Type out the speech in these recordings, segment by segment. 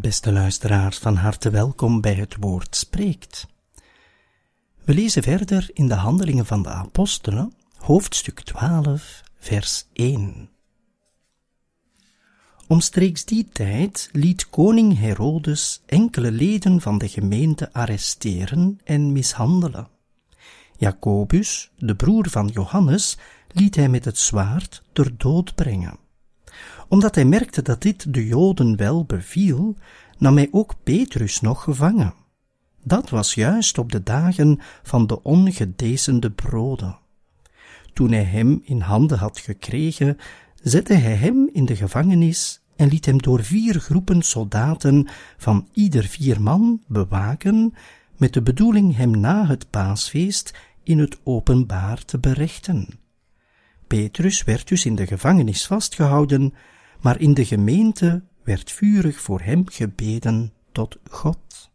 Beste luisteraars, van harte welkom bij het woord spreekt. We lezen verder in de Handelingen van de Apostelen, hoofdstuk 12, vers 1. Omstreeks die tijd liet koning Herodes enkele leden van de gemeente arresteren en mishandelen. Jacobus, de broer van Johannes, liet hij met het zwaard ter dood brengen. Omdat hij merkte dat dit de Joden wel beviel, nam hij ook Petrus nog gevangen. Dat was juist op de dagen van de ongedezende broden. Toen hij hem in handen had gekregen, zette hij hem in de gevangenis en liet hem door vier groepen soldaten van ieder vier man bewaken, met de bedoeling hem na het paasfeest in het openbaar te berechten. Petrus werd dus in de gevangenis vastgehouden, maar in de gemeente werd vurig voor hem gebeden tot God.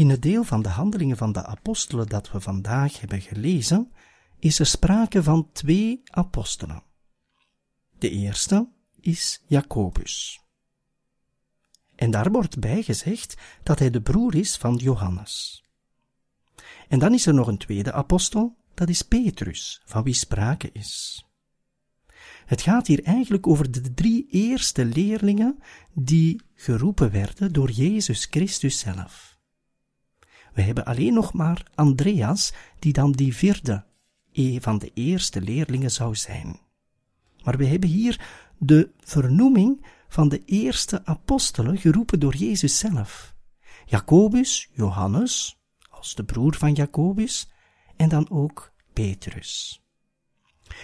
In het deel van de handelingen van de apostelen dat we vandaag hebben gelezen, is er sprake van twee apostelen. De eerste is Jacobus. En daar wordt bij gezegd dat hij de broer is van Johannes. En dan is er nog een tweede apostel, dat is Petrus, van wie sprake is. Het gaat hier eigenlijk over de drie eerste leerlingen die geroepen werden door Jezus Christus zelf. We hebben alleen nog maar Andreas, die dan die vierde van de eerste leerlingen zou zijn. Maar we hebben hier de vernoeming van de eerste apostelen geroepen door Jezus zelf. Jacobus, Johannes, als de broer van Jacobus, en dan ook Petrus.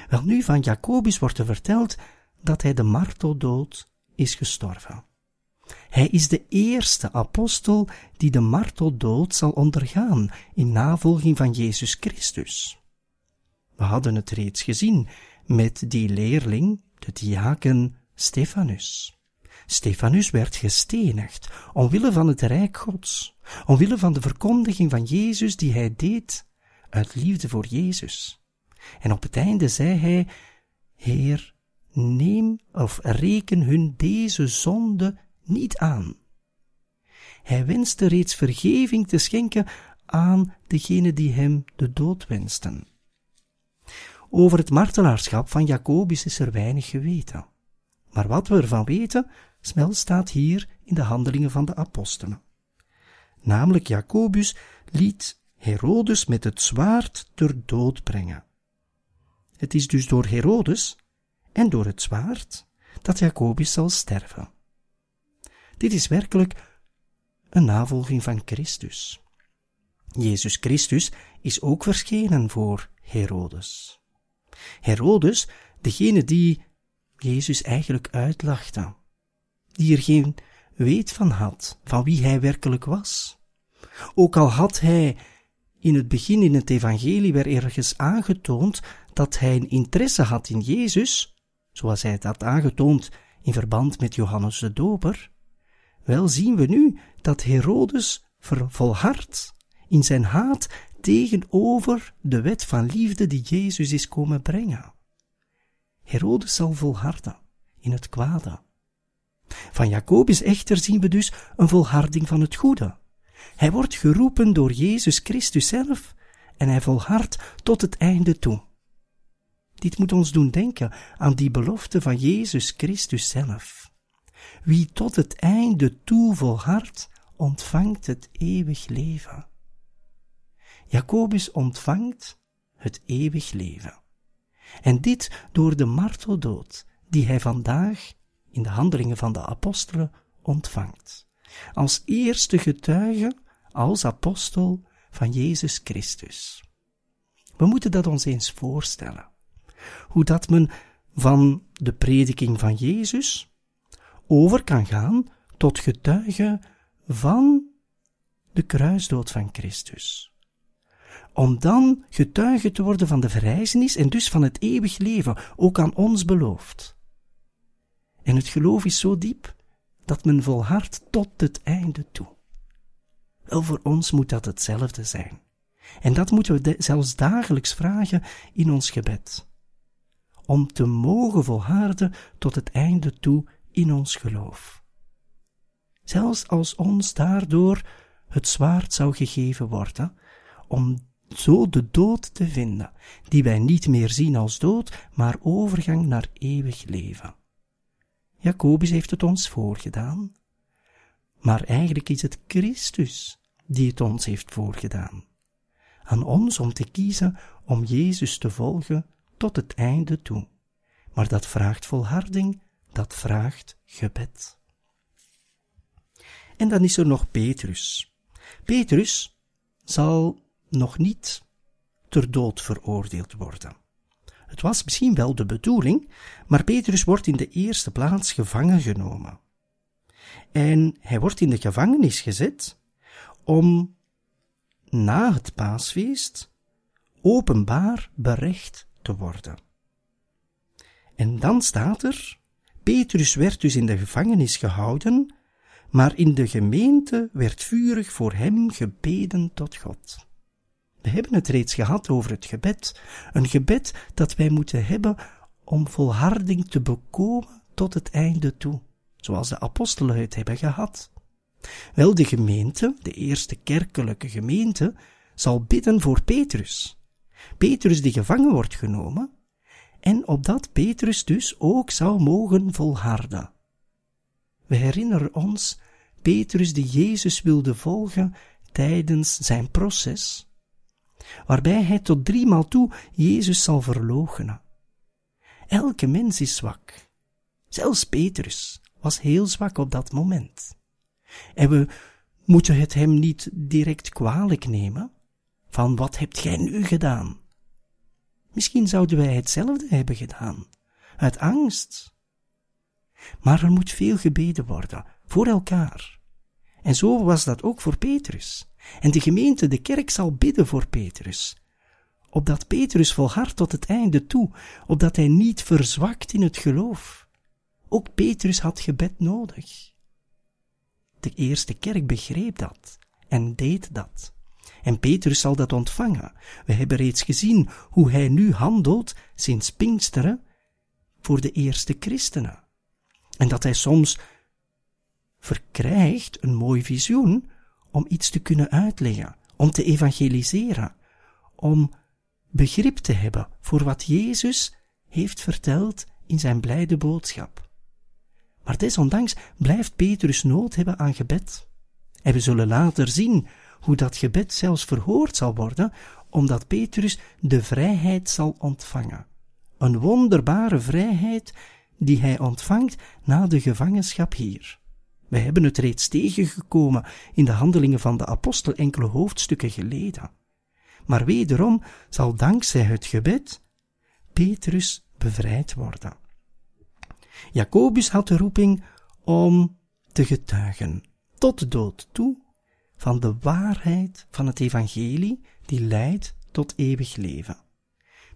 Wel nu, van Jacobus wordt er verteld dat hij de marteldood is gestorven. Hij is de eerste apostel die de marteldood zal ondergaan in navolging van Jezus Christus. We hadden het reeds gezien met die leerling, de diaken Stefanus. Stefanus werd gestenigd, omwille van het rijk Gods, omwille van de verkondiging van Jezus die hij deed uit liefde voor Jezus. En op het einde zei hij, Heer, neem of reken hun deze zonde niet aan. Hij wenste reeds vergeving te schenken aan degene die hem de dood wensten. Over het martelaarschap van Jacobus is er weinig geweten. Maar wat we ervan weten, smel staat hier in de handelingen van de apostelen. Namelijk Jacobus liet Herodes met het zwaard ter dood brengen. Het is dus door Herodes en door het zwaard dat Jacobus zal sterven. Dit is werkelijk een navolging van Christus. Jezus Christus is ook verschenen voor Herodes. Herodes, degene die Jezus eigenlijk uitlachte, die er geen weet van had, van wie hij werkelijk was. Ook al had hij in het begin in het evangelie weer ergens aangetoond dat hij een interesse had in Jezus, zoals hij dat aangetoond in verband met Johannes de Doper, wel zien we nu dat Herodes volhardt in zijn haat tegenover de wet van liefde die Jezus is komen brengen. Herodes zal volharden in het kwade. Van Jacobus echter zien we dus een volharding van het goede. Hij wordt geroepen door Jezus Christus zelf en hij volhardt tot het einde toe. Dit moet ons doen denken aan die belofte van Jezus Christus zelf. Wie tot het einde toe volhardt, ontvangt het eeuwig leven. Jacobus ontvangt het eeuwig leven. En dit door de marteldood die hij vandaag in de handelingen van de apostelen ontvangt. Als eerste getuige, als apostel van Jezus Christus. We moeten dat ons eens voorstellen. Hoe dat men van de prediking van Jezus over kan gaan tot getuige van de kruisdood van Christus. Om dan getuige te worden van de verrijzenis en dus van het eeuwig leven, ook aan ons beloofd. En het geloof is zo diep dat men volhardt tot het einde toe. Wel, voor ons moet dat hetzelfde zijn. En dat moeten we zelfs dagelijks vragen in ons gebed. Om te mogen volharden tot het einde toe in ons geloof. Zelfs als ons daardoor het zwaard zou gegeven worden, om zo de dood te vinden, die wij niet meer zien als dood, maar overgang naar eeuwig leven. Jacobus heeft het ons voorgedaan, maar eigenlijk is het Christus die het ons heeft voorgedaan. Aan ons om te kiezen om Jezus te volgen tot het einde toe. Maar dat vraagt volharding, dat vraagt gebed. En dan is er nog Petrus. Petrus zal nog niet ter dood veroordeeld worden. Het was misschien wel de bedoeling, maar Petrus wordt in de eerste plaats gevangen genomen. En hij wordt in de gevangenis gezet om na het paasfeest openbaar berecht te worden. En dan staat er, Petrus werd dus in de gevangenis gehouden, maar in de gemeente werd vurig voor hem gebeden tot God. We hebben het reeds gehad over het gebed, een gebed dat wij moeten hebben om volharding te bekomen tot het einde toe, zoals de apostelen het hebben gehad. Wel, de gemeente, de eerste kerkelijke gemeente, zal bidden voor Petrus. Petrus die gevangen wordt genomen, en opdat Petrus dus ook zou mogen volharden. We herinneren ons Petrus die Jezus wilde volgen tijdens zijn proces, waarbij hij tot driemaal toe Jezus zal verloochenen. Elke mens is zwak. Zelfs Petrus was heel zwak op dat moment. En we moeten het hem niet direct kwalijk nemen, van wat hebt gij nu gedaan? Misschien zouden wij hetzelfde hebben gedaan, uit angst. Maar er moet veel gebeden worden, voor elkaar. En zo was dat ook voor Petrus. En de gemeente, de kerk zal bidden voor Petrus. Opdat Petrus volhardt tot het einde toe, opdat hij niet verzwakt in het geloof. Ook Petrus had gebed nodig. De eerste kerk begreep dat en deed dat. En Petrus zal dat ontvangen. We hebben reeds gezien hoe hij nu handelt sinds Pinksteren voor de eerste christenen. En dat hij soms verkrijgt een mooi visioen om iets te kunnen uitleggen, om te evangeliseren, om begrip te hebben voor wat Jezus heeft verteld in zijn blijde boodschap. Maar desondanks blijft Petrus nood hebben aan gebed. En we zullen later zien hoe dat gebed zelfs verhoord zal worden, omdat Petrus de vrijheid zal ontvangen. Een wonderbare vrijheid die hij ontvangt na de gevangenschap hier. Wij hebben het reeds tegengekomen in de handelingen van de apostel enkele hoofdstukken geleden. Maar wederom zal dankzij het gebed Petrus bevrijd worden. Jacobus had de roeping om te getuigen, tot de dood toe, van de waarheid van het evangelie die leidt tot eeuwig leven.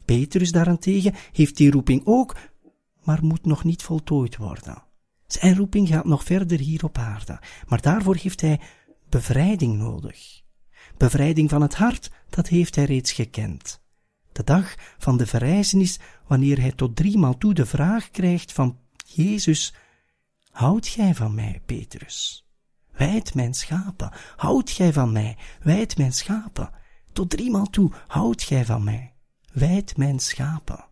Petrus daarentegen heeft die roeping ook, maar moet nog niet voltooid worden. Zijn roeping gaat nog verder hier op aarde, maar daarvoor heeft hij bevrijding nodig. Bevrijding van het hart, dat heeft hij reeds gekend. De dag van de verrijzenis, wanneer hij tot driemaal toe de vraag krijgt van Jezus, houd gij van mij, Petrus? Wijd mijn schapen, houd gij van mij, wijd mijn schapen. Tot driemaal toe, houd gij van mij, wijd mijn schapen.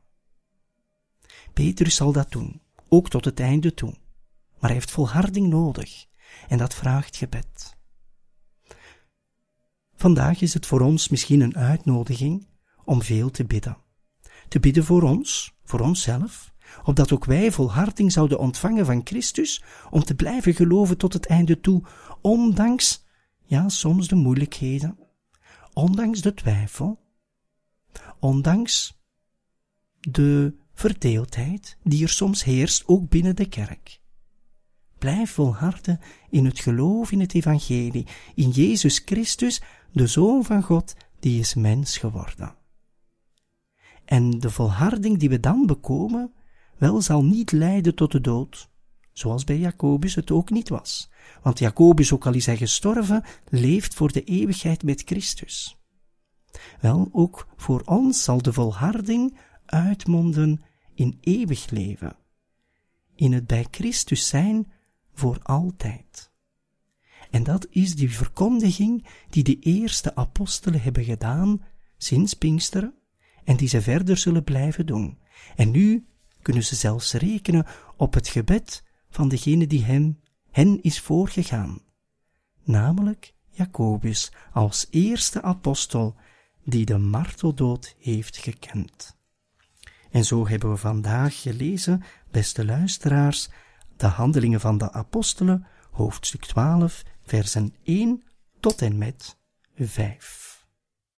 Petrus zal dat doen, ook tot het einde toe. Maar hij heeft volharding nodig, en dat vraagt gebed. Vandaag is het voor ons misschien een uitnodiging om veel te bidden. Te bidden voor ons, voor onszelf, opdat ook wij volharding zouden ontvangen van Christus, om te blijven geloven tot het einde toe, ondanks, ja, soms de moeilijkheden, ondanks de twijfel, ondanks de verdeeldheid die er soms heerst, ook binnen de kerk. Blijf volharden in het geloof in het evangelie, in Jezus Christus, de Zoon van God, die is mens geworden. En de volharding die we dan bekomen, wel zal niet leiden tot de dood, zoals bij Jacobus het ook niet was. Want Jacobus, ook al is hij gestorven, leeft voor de eeuwigheid met Christus. Wel, ook voor ons zal de volharding uitmonden in eeuwig leven, in het bij Christus zijn voor altijd. En dat is die verkondiging die de eerste apostelen hebben gedaan sinds Pinksteren en die ze verder zullen blijven doen. En nu kunnen ze zelfs rekenen op het gebed van degene die hem, hen is voorgegaan, namelijk Jacobus als eerste apostel die de marteldood heeft gekend. En zo hebben we vandaag gelezen, beste luisteraars, de handelingen van de apostelen, hoofdstuk 12, versen 1 tot en met 5.